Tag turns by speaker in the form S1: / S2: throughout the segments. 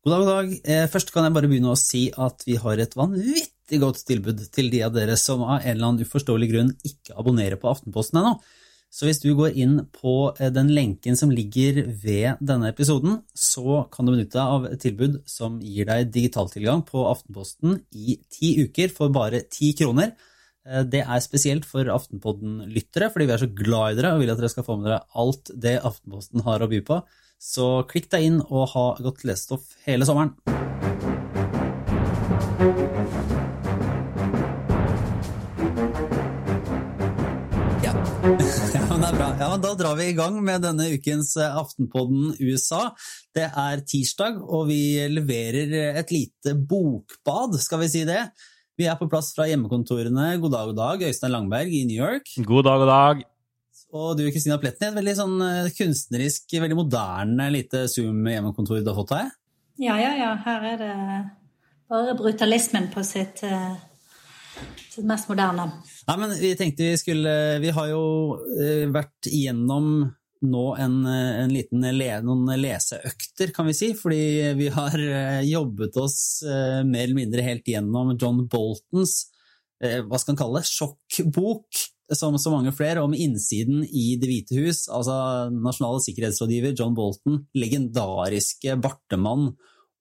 S1: God dag, god dag. Eh, først kan jeg bare begynne å si at vi har et vanvittig godt tilbud til de av dere som av en eller annen uforståelig grunn ikke abonnerer på Aftenposten ennå. Så hvis du går inn på eh, den lenken som ligger ved denne episoden, så kan du benytte deg av et tilbud som gir deg digitaltilgang på Aftenposten i ti uker for bare ti kroner. Eh, det er spesielt for Aftenpodden-lyttere, fordi vi er så glad i dere og vil at dere skal få med dere alt det Aftenposten har å by på. Så klikk deg inn og ha godt lesestoff hele sommeren. Ja. ja, men det er bra. Ja, Da drar vi i gang med denne ukens eh, Aftenpodden USA. Det er tirsdag, og vi leverer et lite bokbad, skal vi si det. Vi er på plass fra hjemmekontorene. God dag, god dag, Øystein Langberg i New York.
S2: God dag, god dag.
S1: Og du Kristina Pletten, et veldig sånn eh, kunstnerisk, veldig moderne lite Zoom-hjemmekontor du har fått her?
S3: Ja, ja, ja. Her er det bare brutalismen på sitt, eh, sitt mest moderne.
S1: Nei, men vi tenkte vi skulle Vi har jo eh, vært igjennom nå en, en liten le, noen leseøkter, kan vi si. Fordi vi har jobbet oss mer eller mindre helt igjennom John Boltons hva skal han kalle det, sjokkbok som så mange flere, om innsiden i Det hvite hus. Altså nasjonale sikkerhetsrådgiver John Bolton, legendariske bartemann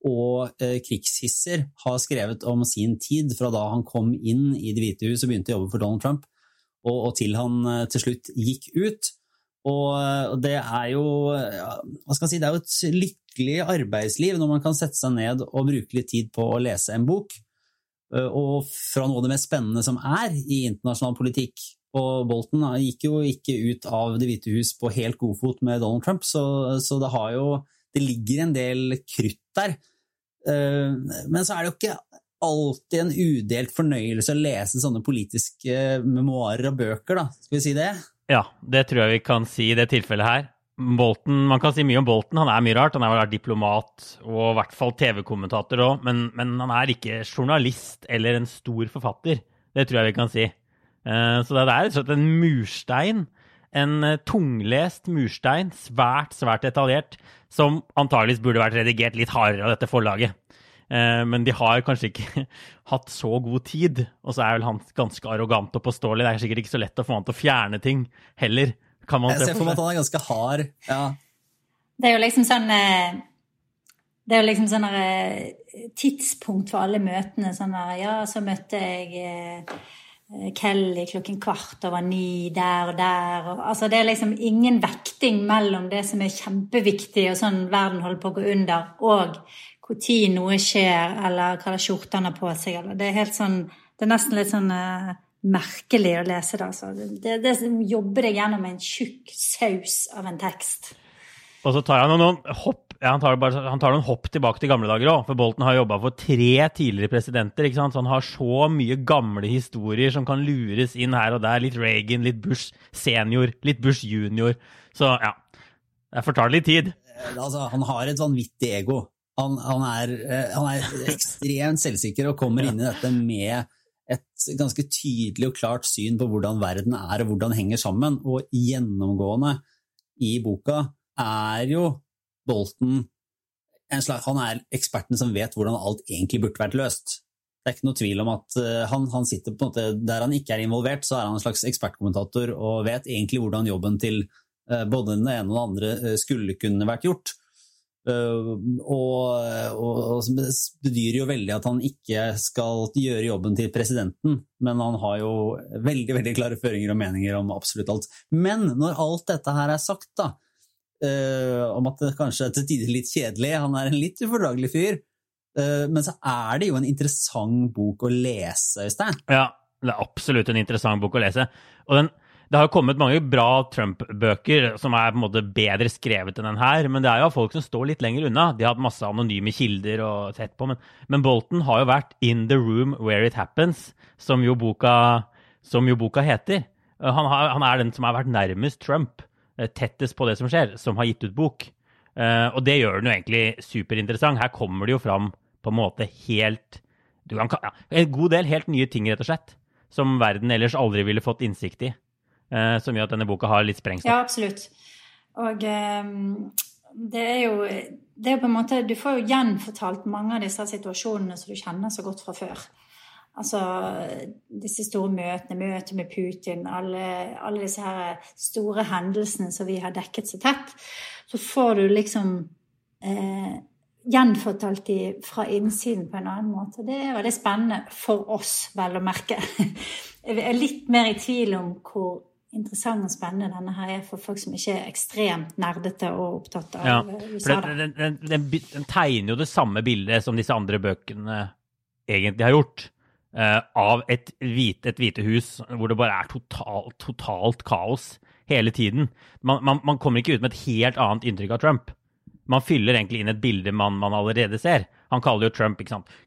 S1: og eh, krigshisser, har skrevet om sin tid fra da han kom inn i Det hvite hus og begynte å jobbe for Donald Trump, og, og til han eh, til slutt gikk ut. Og, og det er jo hva skal jeg si, det er jo et lykkelig arbeidsliv når man kan sette seg ned og bruke litt tid på å lese en bok. Og fra noe av det mest spennende som er i internasjonal politikk, og Bolton gikk jo ikke ut av Det hvite hus på helt god fot med Donald Trump, så, så det, jo, det ligger en del krutt der. Eh, men så er det jo ikke alltid en udelt fornøyelse å lese sånne politiske memoarer og bøker, da. Skal vi si det?
S2: Ja, det tror jeg vi kan si i det tilfellet her. Bolton, Man kan si mye om Bolton, han er mye rart. Han har vært diplomat og i hvert fall TV-kommentator òg, men, men han er ikke journalist eller en stor forfatter. Det tror jeg vi kan si. Eh, så det er rett og slett en murstein. En eh, tunglest murstein, svært, svært detaljert, som antageligvis burde vært redigert litt hardere av dette forlaget. Eh, men de har kanskje ikke hatt så god tid, og så er vel han ganske arrogant og påståelig. Det er sikkert ikke så lett å få han til å fjerne ting heller.
S1: Kan man Jeg ser for meg at han er ganske hard. Ja.
S3: Det er jo liksom sånn det er jo liksom sånn tidspunkt for alle møtene. Sånn der, ja, så møtte jeg Kelly klokken kvart over ni der og der. Altså det er liksom ingen vekting mellom det som er kjempeviktig, og sånn verden holder på å gå under, og når noe skjer, eller hva slags skjorte han har på seg. Eller. Det er helt sånn Det er nesten litt sånn uh, merkelig å lese det. Altså. Det, det jobber deg gjennom en tjukk saus av en tekst.
S2: Og så tar jeg noen hopp ja, han, tar bare, han tar noen hopp tilbake til gamle dager òg. For Bolton har jobba for tre tidligere presidenter. ikke sant? Så han har så mye gamle historier som kan lures inn her og der. Litt Reagan, litt Bush senior, litt Bush junior. Så ja. Det fortar litt tid.
S1: Eh, altså, han har et vanvittig ego. Han, han, er, eh, han er, ekstremt selvsikker og kommer inn i dette med et ganske tydelig og klart syn på hvordan verden er og hvordan henger sammen. Og gjennomgående i boka er jo Bolton slags, han er eksperten som vet hvordan alt egentlig burde vært løst. Det er ikke noe tvil om at uh, han, han, sitter på en måte Der han ikke er involvert, så er han en slags ekspertkommentator og vet egentlig hvordan jobben til uh, både den ene og den andre uh, skulle kunne vært gjort. og, og, og bedyrer jo veldig at han ikke skal gjøre jobben til presidenten, men han har jo veldig veldig klare føringer og meninger om absolutt alt. Men når alt dette her er sagt, da, uh, om at det kanskje er til tider litt kjedelig. Han er en litt ufordragelig fyr. Uh, men så er det jo en interessant bok å lese, Øystein.
S2: Ja, det er absolutt en interessant bok å lese. Og den, det har jo kommet mange bra Trump-bøker som er på en måte bedre skrevet enn den her, men det er jo folk som står litt lenger unna. De har hatt masse anonyme kilder og sett på, men, men Bolton har jo vært in the room where it happens, som jo boka, som jo boka heter. Han, har, han, er den som har vært nærmest Trump. Eh, tettest på det som skjer, som har gitt ut bok. Uh, og det gjør den jo egentlig superinteressant. Her kommer det jo fram på en måte helt kan, ja, En god del helt nye ting, rett og slett. Som verden ellers aldri ville fått innsikt i. Uh, som gjør at denne boka har litt sprengstoff.
S3: Ja, absolutt. Og um, det er jo det er på en måte, Du får jo gjenfortalt mange av disse situasjonene som du kjenner så godt fra før. Altså disse store møtene, møtet med Putin, alle, alle, disse her store hendelsene som vi har dekket så tett. Så får du liksom eh, gjenfortalt de fra innsiden på en annen måte. Det er veldig spennende for oss, vel å merke. Jeg er litt mer i tvil om hvor interessant og spennende denne her er for folk som ikke er ekstremt nerdete og opptatt av ja, USA.
S2: Den, den, den, den, tegner jo det samme bildet som disse andre bøkene egentlig har gjort. Uh, av et hvite, et hvite, hus hvor det bare er totalt, totalt kaos hele tiden. Man, man, man, kommer ikke ut med et helt annet inntrykk av Trump. Man fyller egentlig inn et bilde man, man allerede ser. Han kaller jo Trump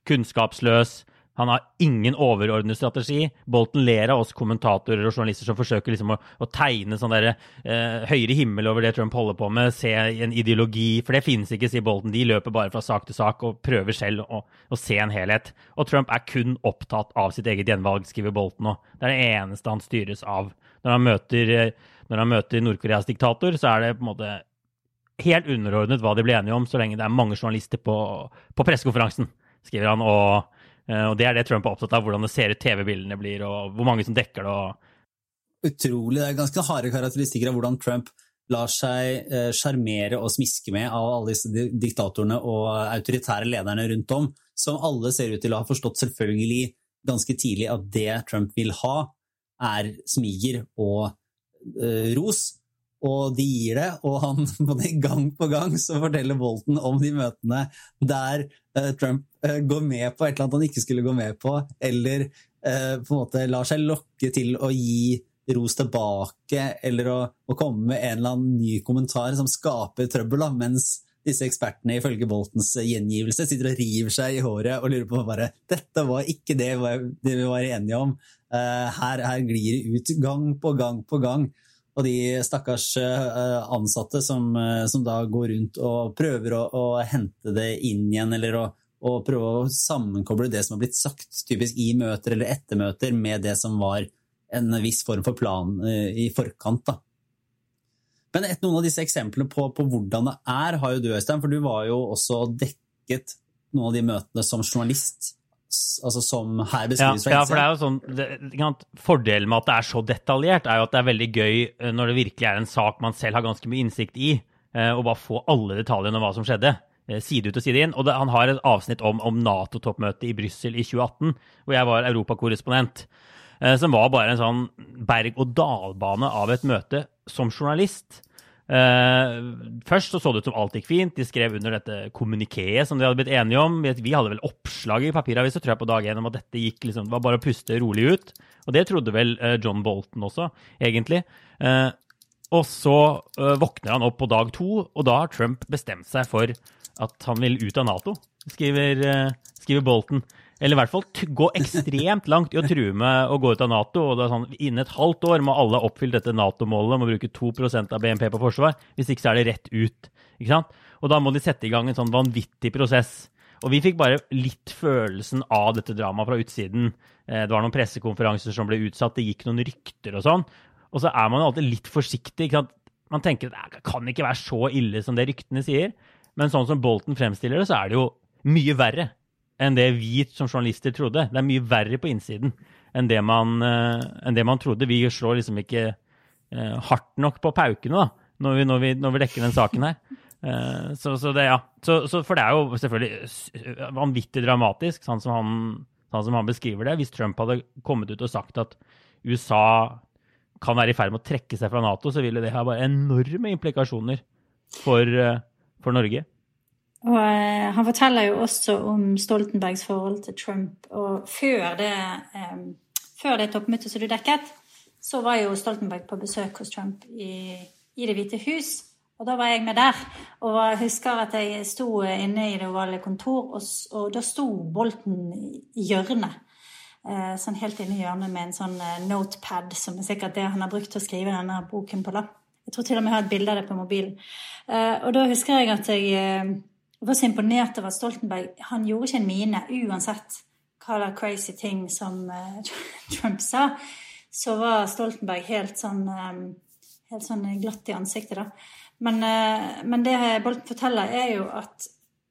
S2: kunnskapsløs, han har ingen overordnet strategi. Bolten ler av oss kommentatorer og journalister som forsøker liksom å, å, tegne sånn der, eh, høyere himmel over det Trump holder på med, se en ideologi. For det finnes ikke, sier Bolten. De løper bare fra sak til sak og prøver selv å, å se en helhet. Og Trump er kun opptatt av sitt eget gjenvalg, skriver Bolten nå. Det er det eneste han styres av. Når han møter, når han møter Nord-Koreas diktator, så er det på en måte helt underordnet hva de blir enige om, så lenge det er mange journalister på, på pressekonferansen, skriver han. og Eh, og det er det Trump er opptatt av, hvordan det ser ut TV-bildene blir, og hvor mange som dekker det.
S1: Utrolig. Det er ganske harde karakteristikker av hvordan Trump lar seg eh, sjarmere og smiske med av alle disse diktatorene og autoritære lederne rundt om, som alle ser ut til å ha forstått selvfølgelig ganske tidlig at det Trump vil ha, er smiger og uh, ros og de gir det, og han både gang på gang så forteller Bolton om de møtene der uh, Trump uh, går med på et eller annet han ikke skulle gå med på, eller uh, på en måte lar seg lokke til å gi ros tilbake, eller å, å, komme med en eller annen ny kommentar som skaper trøbbel, da, mens disse ekspertene ifølge Boltons gjengivelse sitter og river seg i håret og lurer på bare dette var ikke det, vi var enige om. Her, her glir det ut gang på gang på gang. Og de stakkars eh, ansatte som, eh, som da går rundt og prøver å, å hente det inn igjen, eller å, å, prøve å sammenkoble det som har blitt sagt, typisk i møter eller etter møter, med det som var en viss form for plan uh, i forkant. Da. Men et, noen av disse eksemplene på, på, hvordan det er, har jo du, Øystein, for du var jo også dekket noen av de møtene som journalist altså som her beskrives
S2: ja, ja, for det er jo sånn, det, Fordelen med at det er så detaljert, er jo at det er veldig gøy eh, når det virkelig er en sak man selv har ganske mye innsikt i, å eh, bare få alle detaljene om hva som skjedde. Eh, side ut og side inn. Og det, han har et avsnitt om, om Nato-toppmøtet i Brussel i 2018, hvor jeg var europakorrespondent. Som var bare en sånn berg-og-dal-bane av et møte som journalist. Uh, først så, så det ut som alt gikk fint. De skrev under dette kommunikéet som de hadde blitt enige om. Vi hadde vel oppslag i papiravisa på dag én om at dette gikk liksom, det var bare å puste rolig ut. Og det trodde vel uh, John Bolton også, egentlig. Uh, og så våkner han opp på dag to, og da har Trump bestemt seg for at han vil ut av Nato, skriver, skriver Bolton. Eller i hvert fall gå ekstremt langt i å true med å gå ut av Nato. og det er sånn, Innen et halvt år må alle ha oppfylt dette Nato-målet om å bruke 2% av BNP på forsvar. Hvis ikke så er det rett ut. ikke sant? Og da må de sette i gang en sånn vanvittig prosess. Og vi fikk bare litt følelsen av dette dramaet fra utsiden. Eh, det var noen pressekonferanser som ble utsatt, det gikk noen rykter og sånn. Og så er man jo alltid litt forsiktig. ikke sant? Man tenker at det kan ikke være så ille som det ryktene sier. Men sånn som Bolton fremstiller det, så er det jo mye verre enn det vi som journalister trodde. Det er mye verre på innsiden enn det man, uh, enn det man trodde. Vi slår liksom ikke uh, hardt nok på paukene da, når vi, når vi, når vi dekker den saken her. Uh, så, så, det, ja. Så, så, for det er jo selvfølgelig vanvittig dramatisk, sånn som, han, sånn som han beskriver det. Hvis Trump hadde kommet ut og sagt at USA kan være i ferd med å trekke seg fra Nato, så ville det ha bare enorme implikasjoner for, for Norge.
S3: Og eh, han forteller jo også om Stoltenbergs forhold til Trump. Og før det, eh, før det toppmøtet som du dekket, så var jo Stoltenberg på besøk hos Trump i, i Det hvite hus. Og da var jeg med der. Og jeg husker at jeg sto inne i det ovale kontor, og, og da sto Bolten i hjørnet. Eh, sånn helt inne i hjørnet med en sånn notepad, som er sikkert det han har brukt til å skrive denne boken på. da. Jeg tror til og med jeg har et bilde av det på mobilen. Og da husker jeg at jeg jeg var så imponert over at Stoltenberg han gjorde ikke en mine uansett hva slags crazy ting som uh, Trump sa. Så var Stoltenberg helt sånn, um, helt sånn glatt i ansiktet, da. Men, men det Bolten forteller, er jo at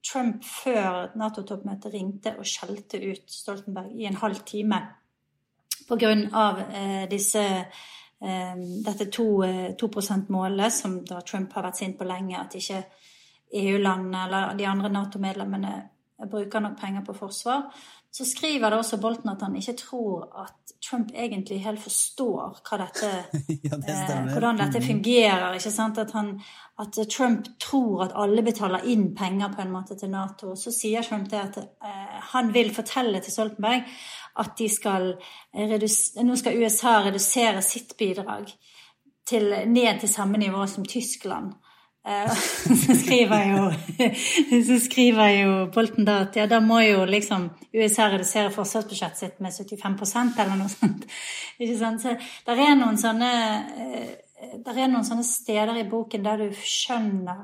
S3: Trump før Nato-toppmøtet ringte og skjelte ut Stoltenberg i en halv time pga. Eh, disse eh, dette 2-prosentmålet eh, som da Trump har vært sint på lenge, at ikke EU-landene eller de andre Nato-medlemmene bruker nok penger på forsvar. Så skriver det også Bolten at han ikke tror at Trump egentlig helt forstår dette, ja, det eh, hvordan dette fungerer. ikke sant? At, han, at, Trump tror at alle betaler inn penger på en måte til Nato. Så sier Trump det at eh, han vil fortelle til Stoltenberg at de skal nå skal USA redusere sitt bidrag til, ned til samme nivå som Tyskland. Eh, så skriver jo, så skriver jo Bolten da at ja, da må jo liksom USA redusere forsvarsbudsjettet sitt med 75% eller noe sånt. Ikke sant? Så der er noen sånne der er noen sånne steder i boken der du skjønner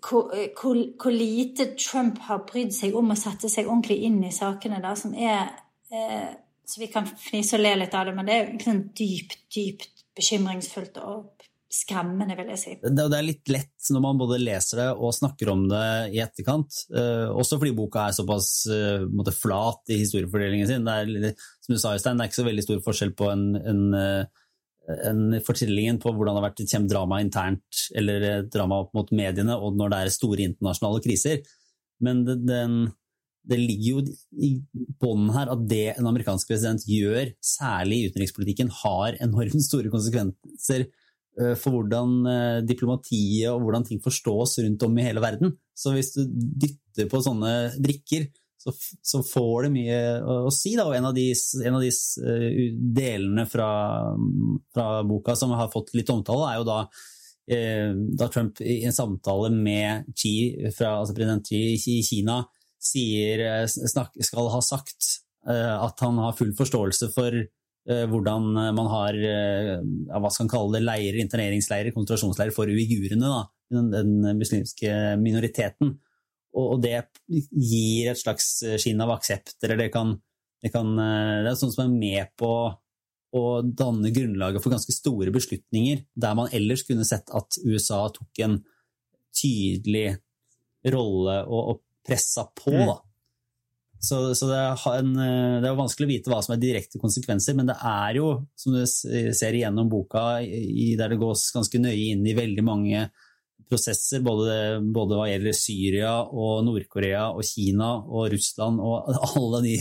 S3: hvor, hvor, hvor, lite Trump har brydd seg om å sette seg ordentlig inn i sakene, da, som er eh, Så vi kan fnise og le litt av det, men det er jo dypt, dypt bekymringsfullt og skremmende, vil jeg si.
S1: Det, det, er litt lett når man både leser det og snakker om det i etterkant. Uh, også fordi boka er såpass uh, flat i historiefordelingen sin. Det er, som du sa, Øystein, det er ikke så veldig stor forskjell på en, en, uh, en fortellingen på hvordan det har vært et kjent drama internt eller drama opp mot mediene, og når det er store internasjonale kriser. Men det, den, det ligger jo i bånden her at det en amerikansk president gjør, særlig i utenrikspolitikken, har enormt store konsekvenser Eh, for hvordan eh, diplomatiet og hvordan ting forstås rundt om i hele verden. Så hvis du dytter på sånne brikker, så, så får det mye å, å si. Da. Og en av de, en av de uh, delene fra, fra, boka som har fått litt omtale, er jo da, uh, da Trump i en samtale med Xi, fra, altså president Xi i Kina sier, snak, skal ha sagt uh, at han har full forståelse for Eh, hvordan eh, man har eh, ja, hva skal man kalle det, leirer, interneringsleirer, konsentrasjonsleirer for uigurene, da, den, den, muslimske minoriteten. Og, og, det gir et slags skinn av aksept, eller det kan, det kan Det er sånt som er med på å danne grunnlaget for ganske store beslutninger, der man ellers kunne sett at USA tok en tydelig rolle og, og pressa på. Mm. Da. Så, så det, er en, eh, det, er vanskelig å vite hva som er direkte konsekvenser, men det er jo, som du ser igjennom boka, i, der det gås ganske nøye inn i veldig mange prosesser, både, både hva gjelder Syria og Nord-Korea og Kina og Russland og alle de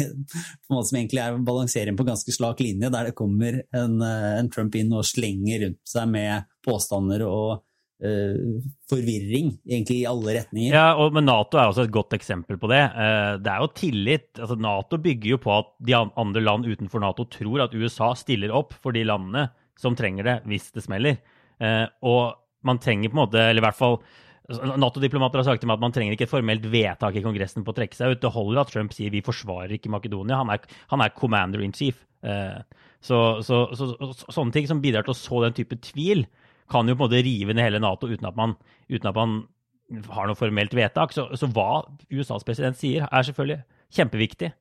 S1: som egentlig er balanserende på ganske slak linje, der det kommer en, eh, en Trump inn og slenger rundt seg med påstander og forvirring, egentlig i alle retninger.
S2: Ja, og, Men Nato er også et godt eksempel på det. Uh, det er jo tillit. altså Nato bygger jo på at de andre land utenfor Nato tror at USA stiller opp for de landene som trenger det hvis det smeller. Uh, og man trenger på en måte, eller i hvert fall altså, Nato-diplomater har sagt til meg at man trenger ikke et formelt vedtak i Kongressen på å trekke seg ut. Det holder at Trump sier vi forsvarer ikke Makedonia. Han er, han er commander in chief. Så, så, så, sånne ting som bidrar til å så den type tvil, kan jo på en måte rive ned hele Nato uten at man, uten at man har noe formelt vedtak. Så, så, hva USAs president sier, er selvfølgelig kjempeviktig.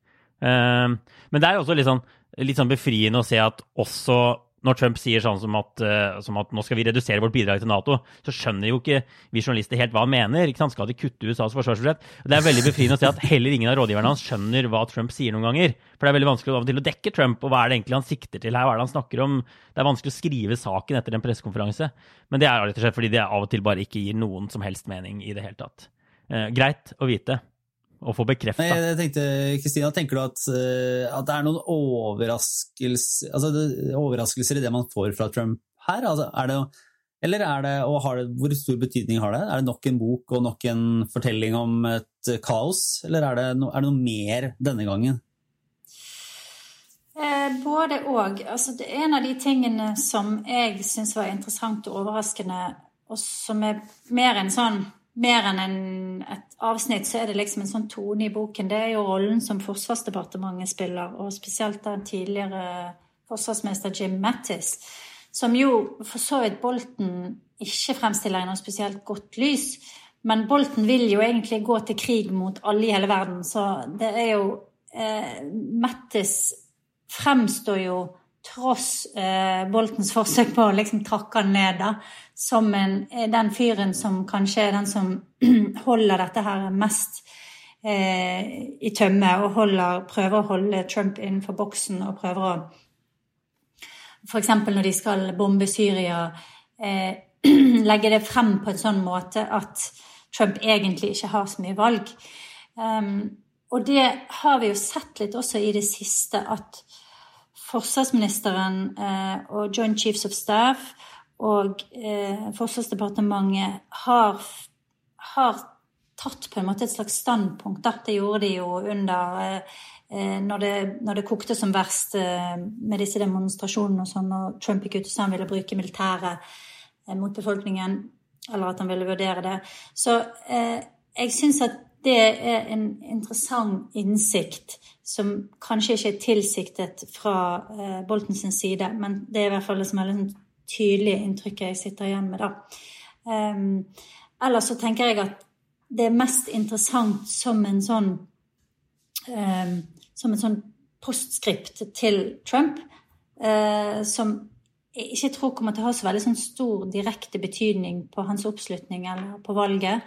S2: Uh, men det er også litt sånn, litt sånn befriende å se at også når Trump sier sånn som at, uh, som at, nå skal vi redusere vårt bidrag til Nato, så skjønner jo ikke vi journalister helt hva han mener. ikke sant? Skal de kutte USAs forsvarsbudsjett? Det er veldig befriende å se at heller ingen av rådgiverne hans skjønner hva Trump sier noen ganger. For det er veldig vanskelig av og til å dekke Trump, og hva er det egentlig han sikter til her? Hva er det han snakker om? Det er vanskelig å skrive saken etter en pressekonferanse. Men det er rett og slett fordi det av og til bare ikke gir noen som helst mening i det hele tatt. Uh, greit å vite å få bekrefta.
S1: Jeg tenkte, Kristina, tenker du at, eh, at, det er noen overraskelser, altså overraskelser i det man får fra Trump her? Altså, er det, eller er det, og det, hvor stor betydning har det? Er det nok en bok og nok en fortelling om et kaos, eller er det, no, er det noe mer denne gangen?
S3: Eh, både òg. Altså, en av de tingene som jeg syns var interessant og overraskende, og som er mer en sånn mer enn en, et avsnitt, så er det liksom en sånn tone i boken. Det er jo rollen som Forsvarsdepartementet spiller, og spesielt den tidligere forsvarsminister Jim Mattis, som jo for så vidt Bolten ikke fremstiller i noe spesielt godt lys. Men Bolten vil jo egentlig gå til krig mot alle i hele verden, så det er jo eh, Mattis fremstår jo tross eh, Boltens forsøk på å liksom trakke han ned, da, som en, eh, den fyren som kanskje er den som holder dette her mest eh, i tømme, og holder, prøver å holde Trump innenfor boksen og prøver å F.eks. når de skal bombe Syria, eh, legge det frem på en sånn måte at Trump egentlig ikke har så mye valg. Um, og det har vi jo sett litt også i det siste, at forsvarsministeren eh, og Joint Chiefs of Staff og eh, Forsvarsdepartementet har, har, tatt på en måte et slags standpunkt. Da. Det gjorde de jo under eh, når, det, når, det, kokte som verst med disse demonstrasjonene og sånn, og Trump gikk ut og sa han ville bruke militæret mot befolkningen, eller at han ville vurdere det. Så jeg syns at det er en interessant innsikt som kanskje ikke er tilsiktet fra eh, Boltens side, men det er i hvert fall det som er det tydelige inntrykket jeg sitter igjen med. da. Um, ellers så tenker jeg at det er mest interessant som en sånn um, som en sånn postskript til Trump, uh, som jeg ikke tror kommer til å ha så veldig sånn stor direkte betydning på hans oppslutning eller på valget.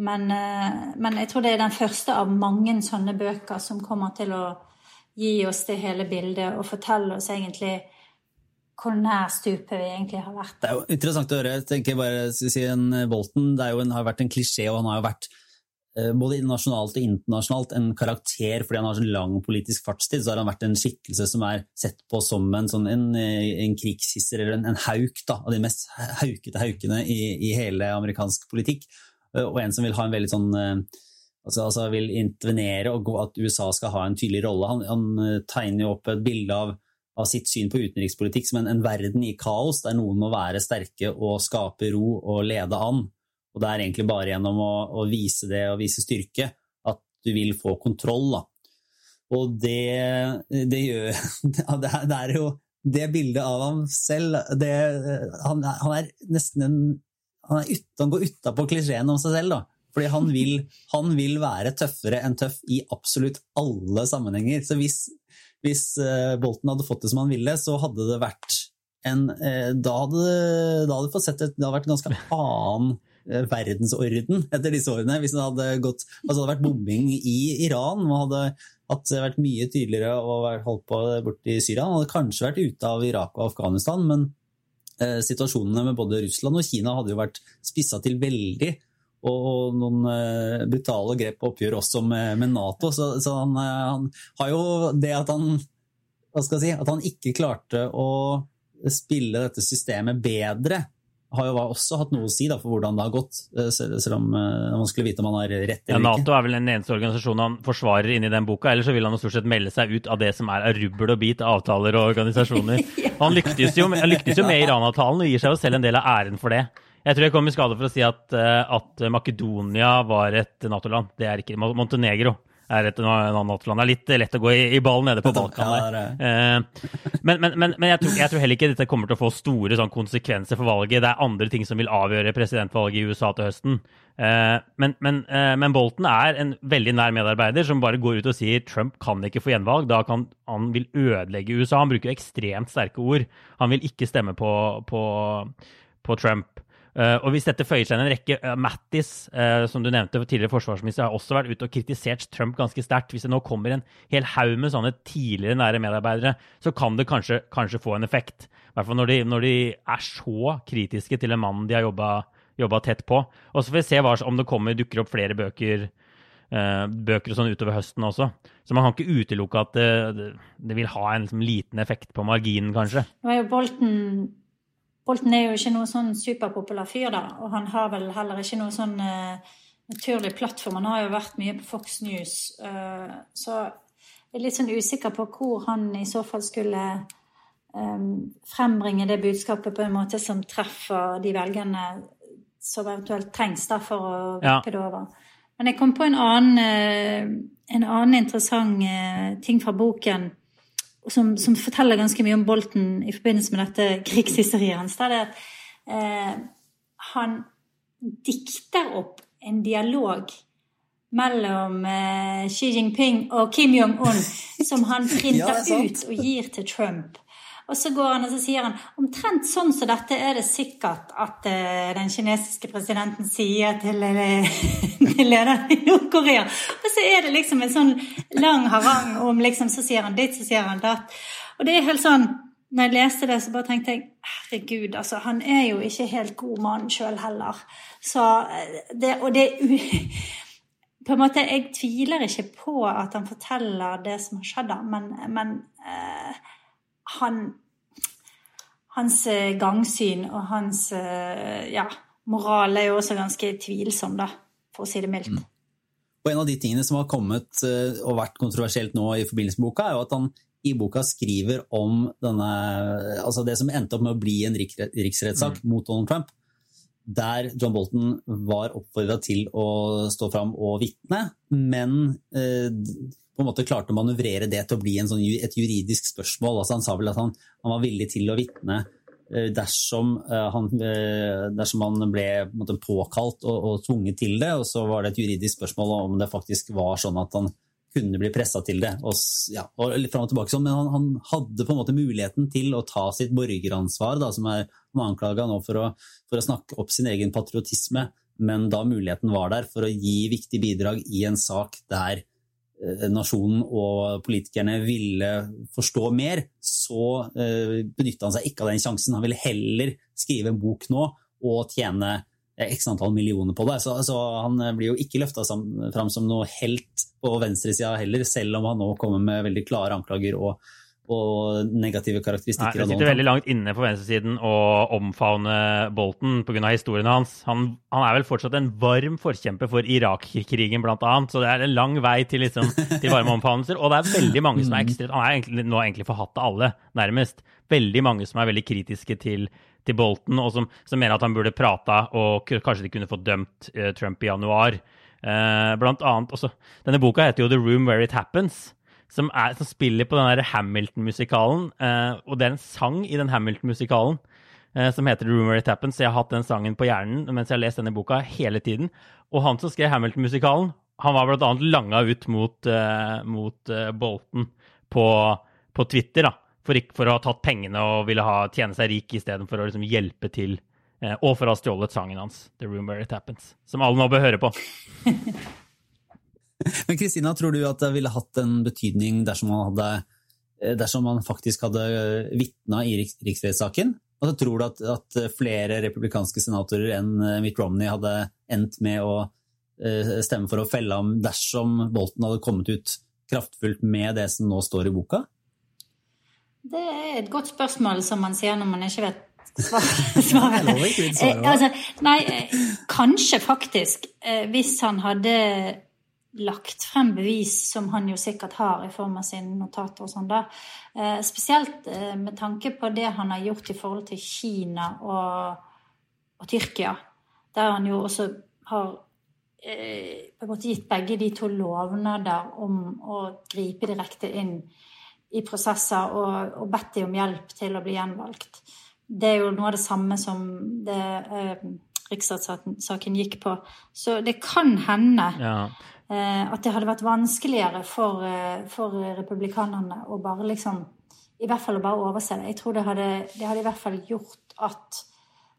S3: Men, eh, men, jeg tror det er den første av mange sånne bøker som kommer til å gi oss det hele bildet og fortelle oss egentlig hvor nær stupet vi egentlig har vært.
S1: Det er jo interessant å høre. jeg tenker bare si en Bolton det en, har vært en klisjé, og han har jo vært eh, både nasjonalt og internasjonalt en karakter fordi han har så lang politisk fartstid. Så har han vært en skikkelse som er sett på som en, sånn, en, en krigshisser eller en, en hauk da, av de mest haukete haukene i, i hele amerikansk politikk. Eh, og en som vil ha en veldig sånn eh, altså, altså vil intervenere og at USA skal ha en tydelig rolle. Han, han eh, tegner jo opp et bilde av, av, sitt syn på utenrikspolitikk som en, en, verden i kaos, der noen må være sterke og skape ro og lede an. Og det er egentlig bare gjennom å, å vise det og vise styrke at du vil få kontroll. Da. Og det, det gjør det er, det er jo det bildet av ham selv det, han, han, er nesten en han, ut, han går utapå klisjeen om seg selv. da. Fordi han vil, han vil, være tøffere enn tøff i absolutt alle sammenhenger. Så hvis, hvis uh, Bolten hadde fått det som han ville, så hadde det vært en uh, Da hadde det hadde fått sett et, det hadde vært en ganske annen uh, verdensorden etter disse årene. Hvis det hadde, gått, altså det hadde vært bombing i Iran og hadde hatt, vært mye tydeligere og holdt på borti Syria. Han hadde kanskje vært ute av Irak og Afghanistan, men Eh, situasjonene med både Russland og Kina hadde jo vært spissa til veldig. Og noen eh, brutale grep og oppgjør også med Nato. Så, så han, eh, han, har jo det at han hva skal jeg si, at han ikke klarte å spille dette systemet bedre har jo også hatt noe å si da, for hvordan det har gått, eh, selv om eh, man skulle vite om han har rett eller ikke.
S2: Ja, Nato er vel den eneste organisasjonen han forsvarer inni den boka, ellers så vil han jo stort sett melde seg ut av det som er av rubbel og bit av avtaler og organisasjoner. ja. Han lyktes jo, lyktes jo med Iran-avtalen og gir seg jo selv en del av æren for det. Jeg tror jeg kom i skade for å si at, eh, at Makedonia var et Nato-land. Det er ikke Montenegro er et annet land. Det er litt lett å gå i, i ball nede på Balkan. Der. Eh, men, men, men, men jeg, tror, jeg, tror, heller ikke dette kommer til å få store sånn, konsekvenser for valget. Det er andre ting som vil avgjøre presidentvalget i USA til høsten. Eh, men, eh, men, Bolton er en veldig nær medarbeider som bare går ut og sier Trump kan ikke få gjenvalg. Da kan han vil ødelegge USA. Han bruker ekstremt sterke ord. Han vil ikke stemme på, på, på Trump. Uh, og hvis dette føyer seg inn en rekke uh, Mattis, uh, som du nevnte, tidligere forsvarsminister, har også vært ute og kritisert Trump ganske sterkt. Hvis det nå kommer en hel haug med sånne tidligere nære medarbeidere, så kan det kanskje, kanskje få en effekt. I hvert fall når de, når de, er så kritiske til en mann de har jobba tett på. Og så får vi se hva, om det kommer, dukker opp flere bøker, bøker og sånn utover høsten også. Så man kan ikke utelukke at det, det vil ha en liksom, liten effekt på marginen, kanskje.
S3: Det var jo Bolten Bolten er jo ikke noe sånn superpopulær fyr, da. Og han har vel heller ikke noe sånn uh, naturlig plattform. Han har jo vært mye på Fox News. Uh, så jeg er litt sånn usikker på hvor han i så fall skulle um, frembringe det budskapet på en måte som treffer de velgerne som eventuelt trengs da for å vippe ja. det over. Men jeg kom på en annen, en annen interessant ting fra boken som, som, forteller ganske mye om Bolten i forbindelse med dette krigshysteriet hans, det er at eh, han dikter opp en dialog mellom eh, Xi Jinping og Kim Jong-un som han printer ja, ut og gir til Trump. Og så går han og så sier han omtrent sånn som dette er det sikkert at uh, den kinesiske presidenten sier til, til lederen i Nord-Korea. Og så er det liksom en sånn lang harang om liksom, Så sier han ditt, så sier han datt. Og det er helt sånn når jeg leste det, så bare tenkte jeg herregud, altså, han er jo ikke helt god mann sjøl heller. Så det, og det på en måte, Jeg tviler ikke på at han forteller det som har skjedd, men, men eh, han Hans eh, gangsyn og hans eh, ja, moral er jo også ganske tvilsom, da, for å si det mildt. Mm.
S1: Og En av de tingene som har kommet eh, og vært kontroversielt nå i forbindelse med boka, er jo at han i boka skriver om denne, altså det som endte opp med å bli en riksrettssak mm. mot Donald Trump der John Bolton var oppfordra til å stå fram og vitne, men eh, på en måte klarte å manøvrere det til å bli sånn, et juridisk spørsmål. Altså han sa vel at han, han var villig til å vitne eh, dersom, eh, han, eh, dersom han ble måte, påkalt og, og, tvunget til det, og så var det et juridisk spørsmål om det faktisk var sånn at han kunne bli pressa til det. Og, ja, og fram og tilbake sånn, Men han, han, hadde på en måte muligheten til å ta sitt borgeransvar, da, som er anklaga nå for å, for å, snakke opp sin egen patriotisme, men da muligheten var der for å gi viktig bidrag i en sak der nasjonen og politikerne ville forstå mer, så eh, benytta han seg ikke av den sjansen. Han ville heller skrive en bok nå og tjene x antall millioner på det. Så, så han blir jo ikke løfta fram som noe helt på venstresida heller, selv om han nå kommer med veldig klare anklager og, og negative karakteristikker.
S2: Nei, det sitter veldig langt inne på venstresiden å omfavne Bolton pga. historien hans. Han, han, er vel fortsatt en varm forkjemper for Irak-krigen, bl.a., så det er en lang vei til, liksom, til varme omfavnelser. Og det er veldig mange som er ekstremt Han er egentlig, nå egentlig forhatt av alle, nærmest. Veldig mange som er veldig kritiske til til Bolton, og som, som, mener at han burde prata og kanskje de kunne fått dømt uh, Trump i januar. Uh, blant annet også, Denne boka heter jo The Room Where It Happens, som, er, som spiller på den Hamilton-musikalen. Eh, og det er en sang i den Hamilton-musikalen som heter Room It Happens. Så jeg har hatt den sangen på hjernen mens jeg har lest denne boka hele tiden. Og han som skrev Hamilton-musikalen, han var blant annet langa ut mot, mot Bolton på, på Twitter. da for, for, å ha tatt pengene og ville ha, tjene seg rik istedenfor å liksom hjelpe til. Eh, og for å ha stjålet sangen hans, 'The Where It Happens', som alle nå bør høre på.
S1: Men Kristina, tror du at det ville hatt en betydning dersom man, hadde, eh, dersom man faktisk hadde vitna i riks riksrettssaken? Altså, tror du at, at, flere republikanske senatorer enn eh, Mitt Romney hadde endt med å stemme for å felle ham dersom Bolton hadde kommet ut kraftfullt med det som nå står i boka?
S3: Det er et godt spørsmål, som man sier når man ikke vet svaret. Eh, altså, nei, eh, kanskje faktisk. Eh, hvis han hadde lagt frem bevis, som han jo sikkert har i form av sine notater og sånn, da. Spesielt med tanke på det han har gjort i forhold til Kina og, og Tyrkia. Der han jo også har på en måte gitt begge de to lovnader om å gripe direkte inn i prosesser og, og bedt dem om hjelp til å bli gjenvalgt. Det er jo noe av det samme som det eh, riksrettssaken gikk på. Så det kan hende ja. Eh, at det hadde vært vanskeligere for, eh, for, republikanerne å bare liksom I hvert fall å bare overse det. Jeg tror det hadde, det hadde i hvert fall gjort at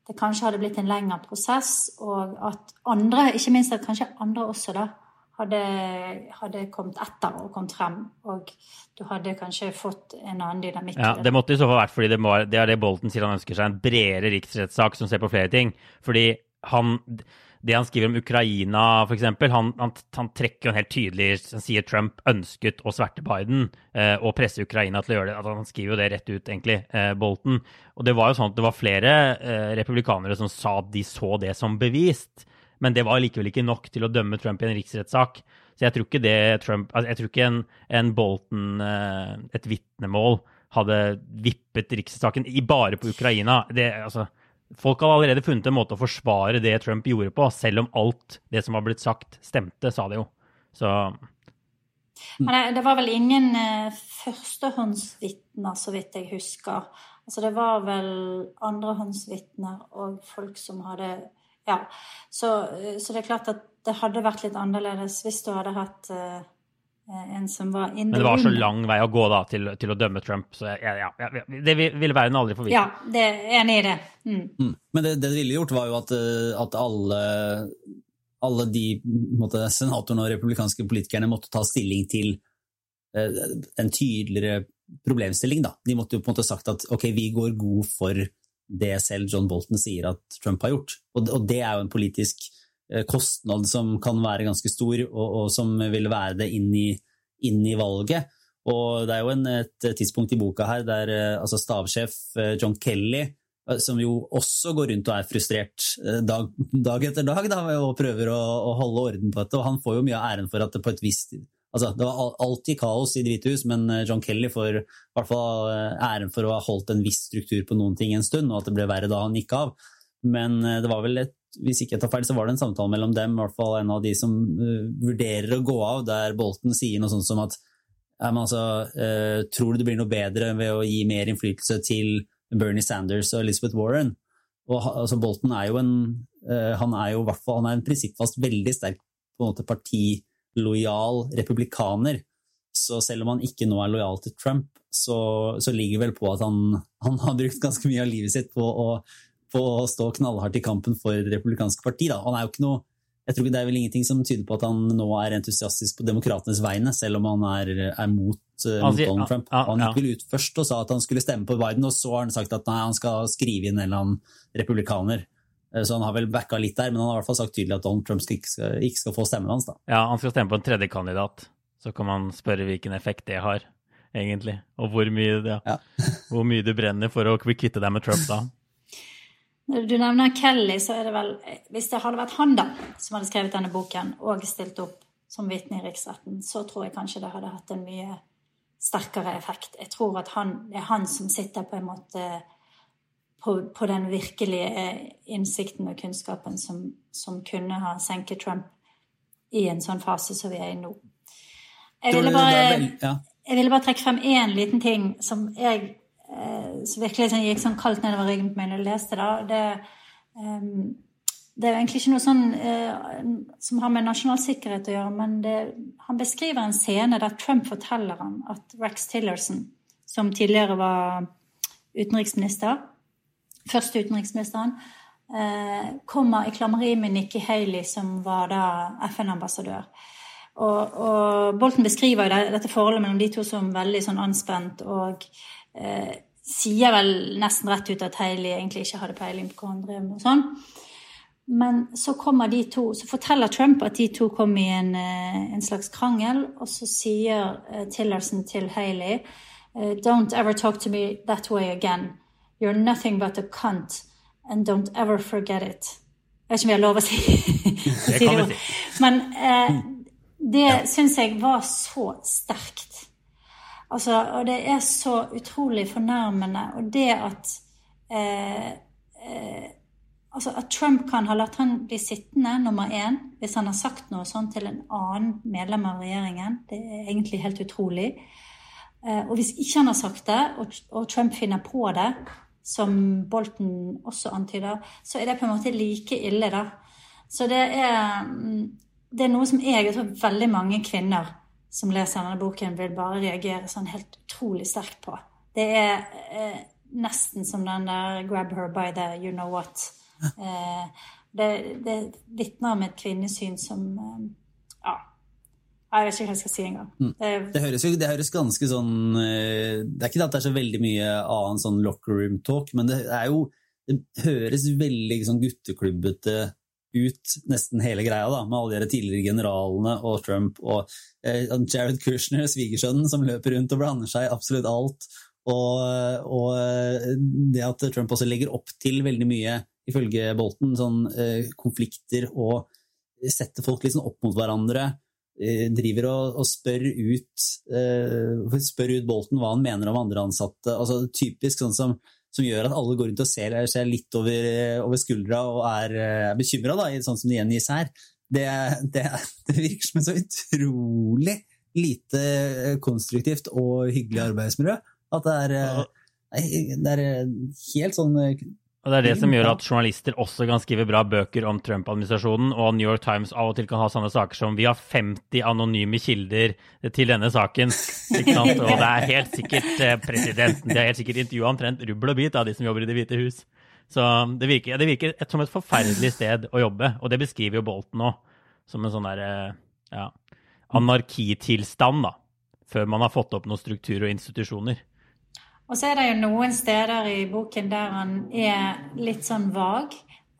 S3: det kanskje hadde blitt en lengre prosess, og at andre, ikke minst at kanskje andre også, da, hadde, hadde, kommet etter og kommet frem. Og du hadde kanskje fått en annen dynamikk.
S2: Ja, Det måtte i så fall vært fordi det, må, det er det Bolten sier han ønsker seg, en bredere riksrettssak som ser på flere ting. Fordi han det han skriver om Ukraina, f.eks. Han, han, han trekker jo en helt tydelig Han sier Trump ønsket å sverte Biden eh, og presse Ukraina til å gjøre det. Altså, han skriver jo det rett ut, egentlig, eh, Bolten. Og det var jo sånn at det var flere eh, republikanere som sa at de så det som bevist. Men det var likevel ikke nok til å dømme Trump i en riksrettssak. Så jeg tror ikke det Trump altså Jeg tror ikke en, en Bolton, eh, et vitnemål, hadde vippet riksrettssaken bare på Ukraina. Det, altså, folk hadde allerede funnet en måte å forsvare det Trump gjorde på, selv om alt det som var blitt sagt, stemte, sa det jo. Så
S3: Men det var vel ingen uh, førstehåndsvitner, så vidt jeg husker. Altså det var vel andrehåndsvitner og folk som hadde ja. Så, så, det er klart at det hadde vært litt annerledes hvis du hadde hatt uh, en som var inne.
S2: Men det var så lang vei å gå da til, til å dømme Trump, så jeg, ja, ja, det ville ville verden aldri få vite.
S3: Ja, det er enig i det. Mm.
S1: Mm. Men det, det ville gjort, var jo at, eh, at alle, alle de måtte, senatorene og republikanske politikerne måtte ta stilling til eh, en tydeligere problemstilling. Da. De måtte jo på en måte sagt at ok, vi går god for det selv John Bolton sier at Trump har gjort. Og, og det er jo en politisk eh, kostnad som kan være ganske stor, og, og som vil være det inn i, inn i valget. Og det er jo en, et tidspunkt i boka her der eh, altså stabssjef eh, John Kelly, eh, som jo også går rundt og er frustrert eh, dag, dag etter dag da, og prøver å, å holde orden på dette, og han får jo mye av æren for at det på et visst Altså, det var alltid kaos i Det hvite hus, men eh, John Kelly får i hvert fall eh, æren for å ha holdt en viss struktur på noen ting en stund, og at det ble verre da han gikk av. Men eh, det var vel et, hvis ikke jeg tar feil, så var det en samtale mellom dem, i hvert fall en av de som uh, vurderer å gå av, der Bolton sier noe sånt som at altså, uh, tror du det blir noe bedre ved å gi mer innflytelse til Bernie Sanders og Elizabeth Warren? Og altså, Bolton er jo en uh, han er jo han er en prinsippfast, veldig sterk på en måte partilojal republikaner. Så selv om han ikke nå er lojal til Trump, så, så ligger vel på at han, han har brukt ganske mye av livet sitt på å, på å stå knallhardt i kampen for Det republikanske parti. Da. Han er jo ikke noe jeg tror ikke Det er vel ingenting som tyder på at han nå er entusiastisk på demokratenes vegne, selv om han er, er mot,
S2: uh,
S1: mot Donald Trump. Han gikk vel ut først og sa at han skulle stemme på Biden, og så har han sagt at nei, han skal skrive inn en eller annen republikaner. Eh, Så han har vel backa litt der, men han har i hvert fall sagt tydelig at Donald Trump ikke, skal, ikke skal få stemmen hans. da.
S2: Ja, han skal stemme på en tredjekandidat. Så kan man spørre hvilken effekt det har, egentlig. Og hvor mye ja.
S1: Ja.
S2: hvor mye du brenner for å kvitte deg med Trump da.
S3: Når du nevner Kelly, så er det vel Hvis det hadde vært han da, som hadde skrevet denne boken og stilt opp som vitne i riksretten, så tror jeg kanskje det hadde hatt en mye sterkere effekt. Jeg tror at han, det er han som sitter på en måte på, på den virkelige innsikten og kunnskapen som, som kunne ha senket Trump i en sånn fase som vi er i nå. Jeg ville bare jeg ville bare trekke frem én liten ting som jeg eh, som virkelig sånn, gikk sånn kaldt nedover ryggen på meg når jeg leste det. Det, Um, det er jo egentlig ikke noe sånn eh, som har med nasjonal sikkerhet å gjøre, men det, han beskriver en scene der Trump forteller han at Rex Tillerson, som tidligere var utenriksminister, første utenriksministeren, eh, kommer i klammeri med Nikki Haley, som var da FN-ambassadør. Og, og Bolton beskriver dette forholdet mellom de to som veldig sånn anspent, og eh, sier vel nesten rett ut at Hailey egentlig ikke hadde peiling på hva han drev med. og sånn. Men så kommer de to, så forteller Trump at de to kom i en, eh, en slags krangel, og så sier eh, Tillerson til Haley eh, Don't ever talk to me that way again. You're nothing but a cunt, and don't ever forget it. Jeg vet ikke om jeg har lov å si,
S2: kan
S3: det. Men eh, det syns jeg var så sterkt. Altså, og det er så utrolig fornærmende. Og det at eh, eh, Altså At Trump kan ha latt han bli sittende, nummer én, hvis han har sagt noe sånt til en annen medlem av regjeringen, det er egentlig helt utrolig. Eh, og hvis ikke han har sagt det, og, og Trump finner på det, som Bolton også antyder, så er det på en måte like ille, da. Så det er, mm, det er noe som jeg og tror veldig mange kvinner som leser denne boken, vil bare reagere sånn helt utrolig sterkt på. Det er eh, nesten som den der 'grab her by the you know what'. Eh, det, det vitner om et kvinnesyn som eh, Ja. Jeg vet ikke hva jeg skal si engang. Det,
S1: Det høres, jo, det høres ganske sånn eh, Det er ikke at det er så veldig mye annen sånn locker room talk, men det er jo Det høres veldig sånn gutteklubbete ut, nesten hele greia, da, med alle de tidligere generalene og Trump og eh, Jared Kushner, svigersønnen, som løper rundt og blander seg i absolutt alt. Og, og eh, det at Trump også legger opp til veldig mye, ifølge Bolton, sånn eh, konflikter og setter folk litt sånn opp mot hverandre eh, driver og, og spør, ut, eh, spør ut Bolton hva han mener om andre ansatte. Altså, typisk sånn som, som gjør at alle går rundt og ser seg litt over, over skuldra og er, er bekymra, sånn som det gjengis her. Det, det, det virker som et så utrolig lite konstruktivt og hyggelig arbeidsmiljø. At det er, eh, det er helt sånn
S2: Og det er det som gjør at journalister også kan skrive bra bøker om Trump-administrasjonen, og New York Times av og til kan ha sånne saker som 'Vi har 50 anonyme kilder til denne saken'. Ikke sant? Og det er helt sikkert eh, presidenten De har helt sikkert intervjua omtrent rubbel og bit av de som jobber i Det hvite hus. Så det virker, det virker et, som et forferdelig sted å jobbe, og det beskriver jo Bolten òg. Som en sånn derre ja, anarkitilstand, da. Før man har fått opp noen struktur og institusjoner.
S3: Og så er det jo noen steder i boken der han er litt sånn vag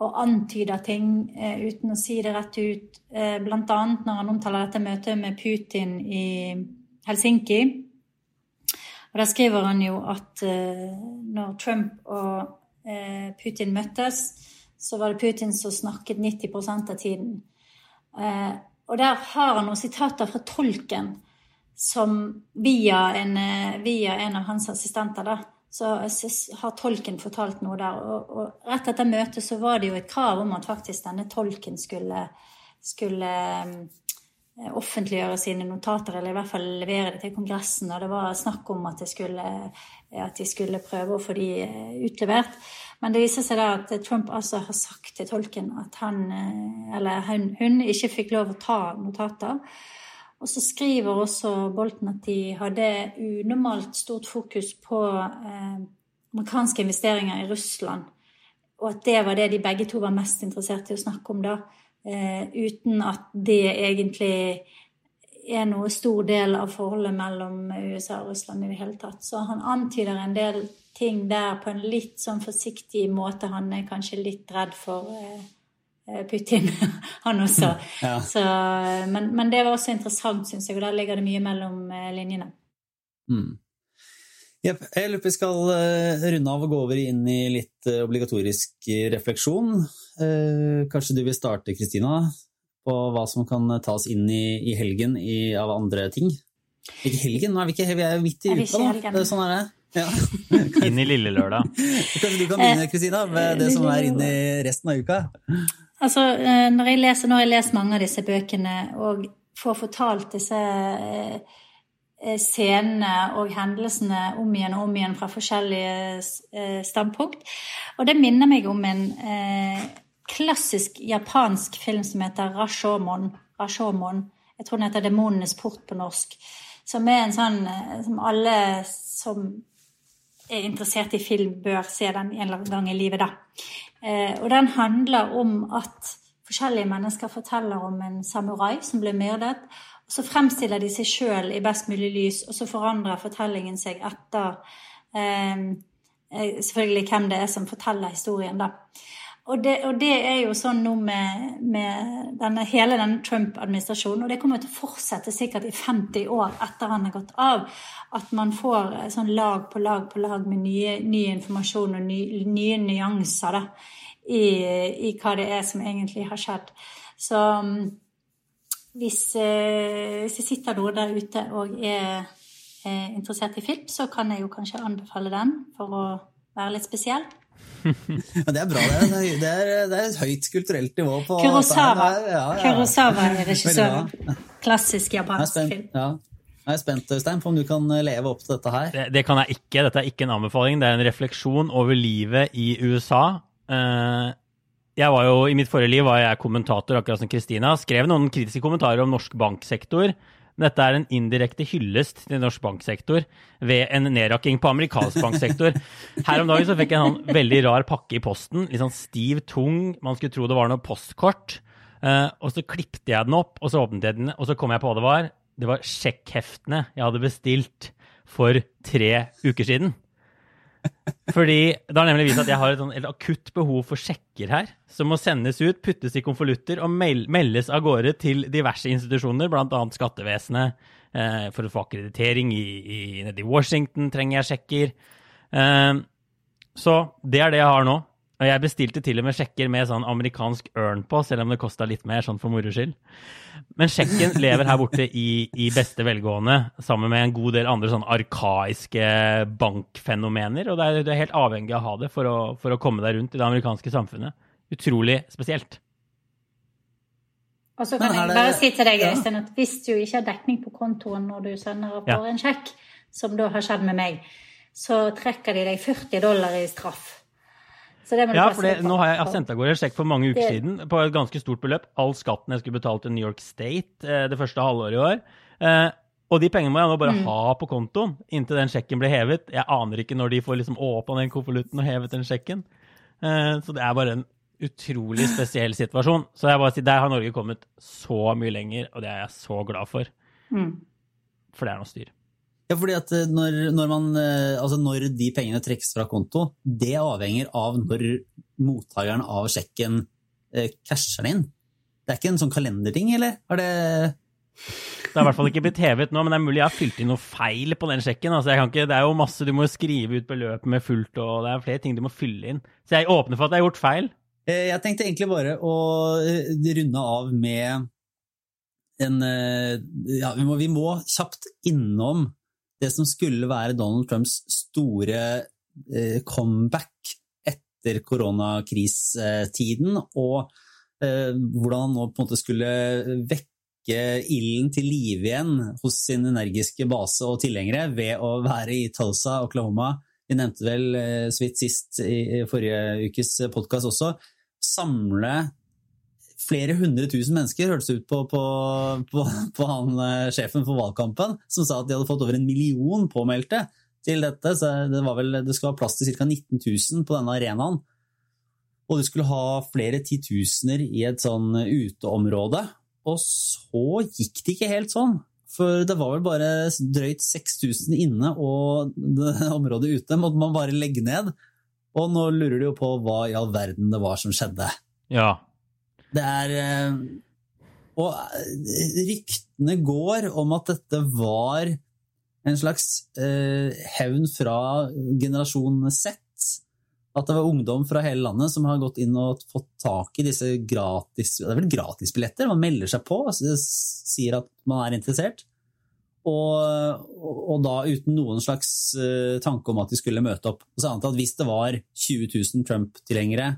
S3: og antyder ting eh, uten å si det rett ut. Eh, annet når han omtaler dette møtet med Putin i Helsinki. Og Der skriver han jo at eh, når Trump og eh, Putin møttes, så var det Putin som snakket 90 av tiden. Eh, og der har han noen sitater fra tolken som via en, eh, via en, av hans assistenter, da, så, har tolken fortalt noe der. Og, og, rett etter møtet så var det jo et krav om at faktisk denne tolken skulle, skulle eh, offentliggjøre sine notater, eller i hvert fall levere det til Kongressen. Og det var snakk om at, skulle, at de skulle prøve å få de eh, utlevert. Men det viser seg da at Trump altså har sagt til tolken at han, eller hun, hun ikke fikk lov å ta notater. Og så skriver også Bolten at de hadde unormalt stort fokus på eh, amerikanske investeringer i Russland. Og at det var det de begge to var mest interessert i å snakke om da. Eh, uten at det egentlig er noe stor del av forholdet mellom USA og Russland i det hele tatt. Så han antyder en del ting der på en litt sånn forsiktig måte. Han er kanskje litt redd for eh, Eh, Putin, han også. Ja. Så, men, men, det var også interessant, syns jeg, og der ligger det mye mellom eh, linjene.
S1: Mm. Yep. Jeg lurer på vi skal eh, runde av og gå over inn i litt obligatorisk refleksjon. Kanskje du vil starte, Kristina, på hva som kan tas inn i, i helgen i, av andre ting? Ikke helgen, nå er vi ikke vi er midt i uka, da. Sånn er det. Ja.
S2: inn i lille lørdag.
S1: Kanskje du kan begynne, Kristina, med det som er inn i resten av uka?
S3: Altså, eh, når jeg leser, nå har jeg lest mange av disse bøkene og får fortalt disse eh, eh, scenene og hendelsene om igjen og om igjen fra forskjellige standpunkt. Og det minner meg om en klassisk japansk film som heter Rashomon. Rashomon. Jeg tror den heter 'Demonenes port' på norsk. Som er en sånn som alle som er interessert i film, bør se den en eller annen gang i livet, da. Eh, og den handler om at forskjellige mennesker forteller om en samurai som ble myrdet. og Så fremstiller de seg sjøl i best mulig lys, og så forandrer fortellingen seg etter eh, eh, selvfølgelig hvem det er som forteller historien, da. Og det, og det er jo sånn nå med, med denne, hele denne Trump-administrasjonen, og det kommer til å fortsette sikkert i 50 år etter han har gått av, at man får sånn lag på lag på lag med nye, ny informasjon og ny, nye nyanser da, i, i, hva det er som egentlig har skjedd. Så hvis, eh, hvis det sitter noen der ute og er, er interessert i film, så kan jeg jo kanskje anbefale den for å være litt spesiell.
S1: Det er bra. Det er, det er, det er et høyt kulturelt nivå på
S3: Kurosawa. Ja, ja. Kurosawa er regissøren. Klassisk japansk film.
S1: Ja. Jeg er spent Øystein, på om du kan leve opp til dette her.
S2: Det, det, kan jeg ikke. Dette er ikke en anbefaling. Det er en refleksjon over livet i USA. Eh, jeg var jo, I mitt forrige liv var jeg kommentator, akkurat som Kristina. Skrev noen kritiske kommentarer om norsk banksektor. Dette er en indirekte hyllest til norsk banksektor ved en nedrakking på amerikansk banksektor. Her om dagen så fikk jeg en sånn veldig rar pakke i posten. Litt sånn stiv, tung. Man skulle tro det var noe postkort. Uh, og så klipte jeg den opp, og så åpnet jeg den, og så kom jeg på hva det var. Det var sjekkheftene jeg hadde bestilt for tre uker siden. Fordi Det har nemlig vist at jeg har et, sånn, et akutt behov for sjekker her, som må sendes ut, puttes i konvolutter og meldes av gårde til diverse institusjoner, bl.a. skattevesenet. Eh, for å få akkreditering i, i, nede i Washington trenger jeg sjekker. Eh, så det er det jeg har nå. Og jeg bestilte til og med sjekker med sånn amerikansk ørn på, selv om det kosta litt mer, sånn for moro skyld. Men sjekken lever her borte i, i, beste velgående, sammen med en god del andre sånn arkaiske bankfenomener. Og er, du er helt avhengig av å ha det for å, for å komme deg rundt i det amerikanske samfunnet. Utrolig spesielt.
S3: Og så kan jeg bare si til deg, Øystein, at hvis du ikke har dekning på kontoen når du sender for ja. en sjekk, som da har skjedd med meg, så trekker de deg 40 dollar i straff. Så det må du
S2: Ja, for det, nå har jeg, jeg sendt av gårde en sjekk for mange uker
S3: Det-
S2: siden på et ganske stort beløp. All skatten jeg skulle betalt til New York State eh, det første halvåret i år. Eh, og de pengene må jeg nå bare
S3: Mm.
S2: ha på kontoen inntil den sjekken blir hevet. Jeg aner ikke når de får liksom åpna den konvolutten og hevet den sjekken. Eh, så det er bare en utrolig spesiell situasjon. Så jeg bare sier, der har Norge kommet så mye lenger, og det er jeg så glad for.
S3: Mm.
S2: For det er noe styr.
S1: Ja, fordi at eh, når, når, man, eh, altså når de pengene trekkes fra konto, det avhenger av når mottakeren av sjekken eh, casher den inn. Det er ikke en sånn kalenderting, eller? Er det
S2: Det har i hvert fall ikke blitt hevet nå, men det er mulig jeg har fylt inn noe feil på den sjekken. Altså, jeg kan ikke, det er jo masse, Du må skrive ut beløpet med fullt, og det er flere ting du må fylle inn. Så jeg åpner for at jeg har gjort feil.
S1: Eh, Jeg tenkte egentlig bare å runde av med en Ja, vi må, vi må kjapt innom det som skulle være Donald Trumps store eh, comeback etter koronakristiden, og eh, hvordan han nå på en måte skulle vekke ilden til live igjen hos sin energiske base og tilhengere ved å være i Tulsa, Oklahoma. Vi nevnte vel eh, så vidt sist i forrige ukes podkast også. Samle flere hundre tusen mennesker, hørtes det ut på, på, på, på han eh, sjefen for valgkampen, som sa at de hadde fått over en million påmeldte til dette. Så det, vel, det skulle ha plass til ca. 19 000 på denne arenaen. Og du skulle ha flere titusener i et sånn uteområde. Og så gikk det ikke helt sånn. For det var vel bare drøyt 6000 inne, og det området ute måtte man bare legge ned. Og nå lurer de jo på hva i all verden det var som skjedde.
S2: Ja.
S1: Det er eh, Og eh, ryktene går om at dette var en slags eh, hevn fra generasjon Z. At det var ungdom fra hele landet som har gått inn og fått tak i disse gratis Det er vel gratisbilletter? Man melder seg på og sier at man er interessert. Og, og da uten noen slags tanke om at de skulle møte opp. Og så annet at Hvis det var 20 000 Trump-tilhengere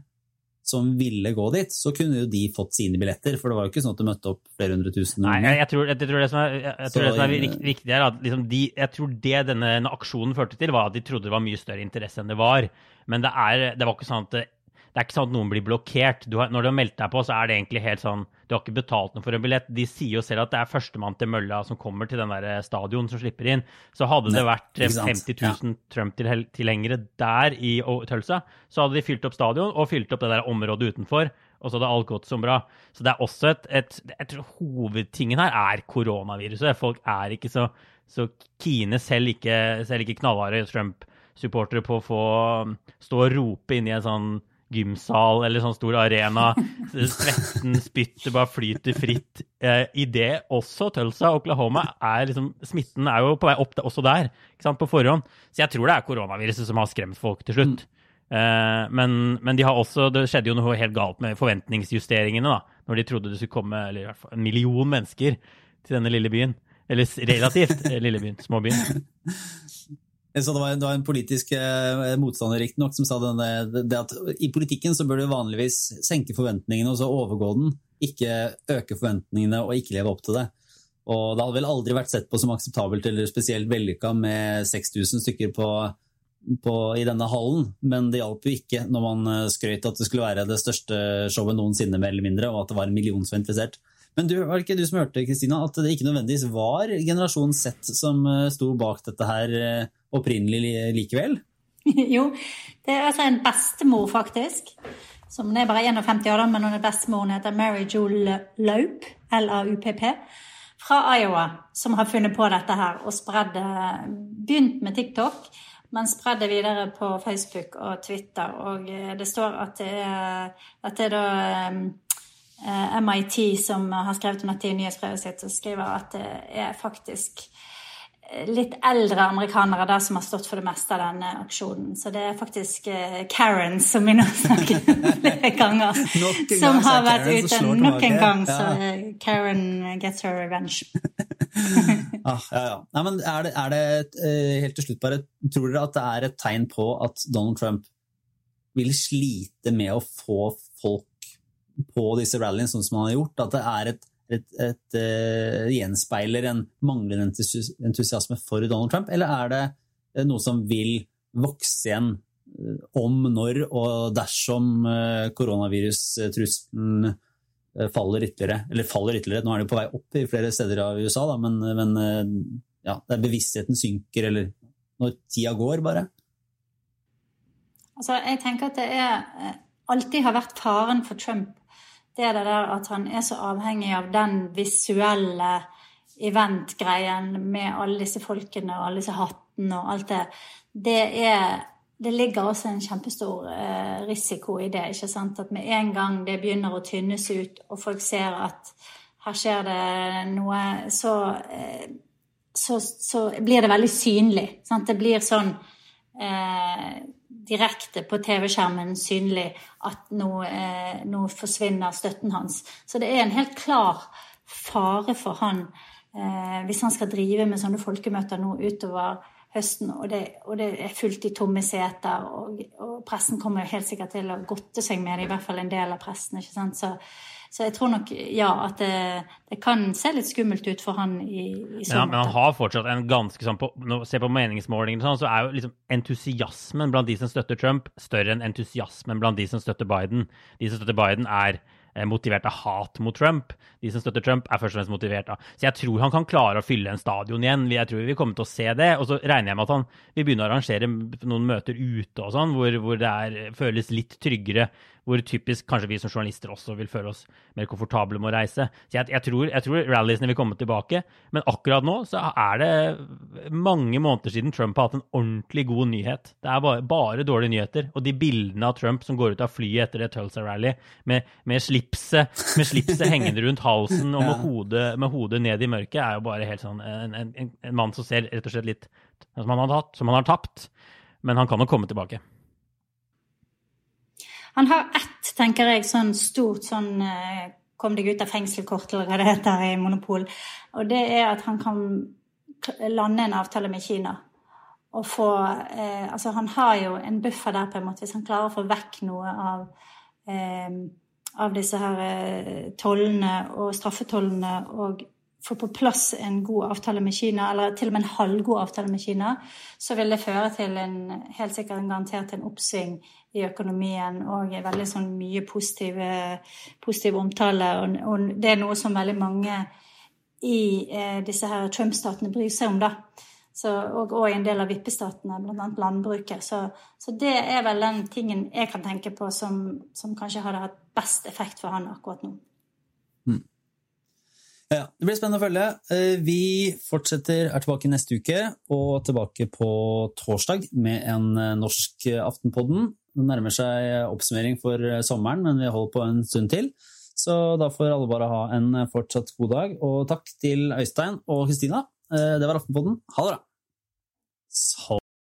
S1: som ville gå dit, så kunne jo de fått sine billetter. For det var jo ikke sånn at det møtte opp flere hundre tusen.
S2: Nei, jeg, jeg, tror, jeg, tror det som er, jeg, tror
S1: Så,
S2: det som er viktig, er at liksom de, jeg tror det denne aksjonen førte til, var at de trodde det var mye større interesse enn det var. Men det, er, det var ikke sånn at det, er ikke sånn at noen blir blokkert. Du har, når du har meldt deg på, så er det egentlig helt sånn Du har ikke betalt noe for en billett. De sier jo selv at det er førstemann til mølla som kommer til den der stadion som slipper inn. Så hadde det vært eh,
S1: ikke sant.
S2: 50 000 Trump-tilhengere der i Tølsa, så hadde de fylt opp stadion og fylt opp det der området utenfor. Og så hadde alt gått som bra. Så det er også et, et Jeg tror hovedtingen her er koronaviruset. Folk er ikke så, så kine, selv ikke, selv ikke knallharde Trump-supportere, på å få stå og rope inn i en sånn gymsal eller sånn stor arena. Svetten, spyttet bare flyter fritt. Eh, I det også Tulsa, Oklahoma, er liksom Smitten er jo på vei opp også der, ikke sant, på forhånd. Så jeg tror det er koronaviruset som har skremt folk til slutt. Eh, men, men de har også, det skjedde jo noe helt galt med forventningsjusteringene, da. Når de trodde det skulle komme eller i hvert fall en million mennesker til denne lille byen. Eller relativt lille byen. Småbyen.
S1: Så det, var, det var en politisk eh, motstander riktignok som sa denne, det at i politikken så bør du vanligvis senke forventningene og så overgå den, ikke øke forventningene og ikke leve opp til det. Og det hadde vel aldri vært sett på som akseptabelt eller spesielt vellykka med 6000 stykker på, på, i denne hallen, men det hjalp jo ikke når man eh, skrøt at det skulle være det største showet noensinne, mer eller mindre, og at det var en million som var interessert. Men du, var det ikke du som hørte Kristina, at det ikke nødvendigvis var generasjon Z som eh, sto bak dette her opprinnelig likevel?
S3: Jo, det er altså en bestemor, faktisk. Som er bare 51 år, da, men hun er bestemor. Hun heter Mary Jo Laup, L-A-U-P-P, fra Iowa, som har funnet på dette her og spredd. Begynt med TikTok, men spredd det videre på Facebook og Twitter. Og eh, det står at det er, at det er da eh, MIT som har skrevet om dette i nyhetsbrevet sitt, og skriver at det er faktisk litt eldre amerikanere der som har stått for det meste av denne aksjonen. Så det er faktisk eh, Karen, som vi nå snakker flere ganger, som har vært
S1: Karen
S3: ute nok en gang. Så
S1: Ja.
S3: eh, Karen gets her revenge.
S1: Ah, ja, ja. Nei, men er det, er det eh, helt til slutt bare, tror dere at det er et tegn på at Donald Trump vil slite med å få folk på disse rallyene sånn som han har gjort? At det er et, et, et uh, gjenspeiler en manglende entusiasme for Donald Trump, eller er det eh, noe som vil vokse igjen om, når og dersom koronavirustrusselen faller ytterligere. Eller faller ytterligere, nå er det på vei opp i flere steder av USA, da, men, men ja, der bevisstheten synker, eller når tida går, bare.
S3: Altså, jeg tenker at det er alltid har vært faren for Trump. Det er det der at han er så avhengig av den visuelle event-greien med alle disse folkene og alle disse hattene og alt det. Det, er, det ligger også en kjempestor eh, risiko i det. ikke sant? At med en gang det begynner å tynnes ut, og folk ser at her skjer det noe, så, eh, så, så blir det veldig synlig. Sant? Det blir sånn eh, direkte på TV-skjermen synlig at nå, eh, nå, forsvinner støtten hans. Så det er en helt klar fare for han eh, hvis han skal drive med sånne folkemøter nå utover høsten, og det, og det er fullt i tomme seter, og, og, pressen kommer helt sikkert til å godte seg med det, i hvert fall en del av pressen. ikke sant? Så så jeg tror nok ja, at det, det kan se litt skummelt ut for han i, i
S2: så måte. men han har fortsatt en ganske sånn på, Når Se på meningsmålingene, sånn, så er jo liksom entusiasmen blant de som støtter Trump, større enn entusiasmen blant de som støtter Biden. De som støtter Biden, er eh, motivert av hat mot Trump. De som støtter Trump, er først og fremst motivert av Så jeg tror han kan klare å fylle en stadion igjen. Jeg tror vi kommer til å se det. Og så regner jeg med at han vil begynne å arrangere noen møter ute og sånn, hvor, hvor det er, føles litt tryggere hvor typisk kanskje vi som journalister også vil føle oss mer komfortable med å reise. Så jeg, jeg, tror, jeg tror ralliesene vil komme tilbake, men akkurat nå så er det mange måneder siden Trump har hatt en ordentlig god nyhet. Det er bare, bare dårlige nyheter. Og de bildene av Trump som går ut av flyet etter et Tulsa-rally med, med, slipset, med slipset hengende rundt halsen og med hodet, med hodet, ned i mørket, er jo bare helt sånn en, en, en mann som ser rett og slett litt som han har, tatt, som han har tapt. Men han kan nok komme tilbake.
S3: Han har ett, tenker jeg, sånn stort sånn eh, kom deg ut av fengsel-kort, eller hva det heter i Monopol. Og det er at han kan lande en avtale med Kina. Og få eh, Altså, han har jo en buffer der, på en måte, hvis han klarer å få vekk noe av eh, av disse her eh, tollene og straffetollene og få på plass en god avtale med Kina, eller til og med en halvgod avtale med Kina, så vil det føre til en helt sikkert en garantert en oppsving i økonomien og veldig sånn mye positiv, positiv omtale. Og, og, det er noe som veldig mange i eh, disse her Trump-statene bryr seg om, da. Så, og, og, i en del av vippestatene, bl.a. landbruket. Så, så, det er vel den tingen jeg kan tenke på som, som kanskje hadde hatt best effekt for han akkurat nå. Mm.
S1: Ja, Det blir spennende å følge. Eh, vi fortsetter, er tilbake neste uke, og tilbake på torsdag med en eh, norsk Aftenpodden. Det nærmer seg oppsummering for eh, sommeren, men vi holder på en stund til. Så da får alle bare ha en eh, fortsatt god dag. Og takk til Øystein og Kristina. Eh, det var Aftenpodden. Ha det bra!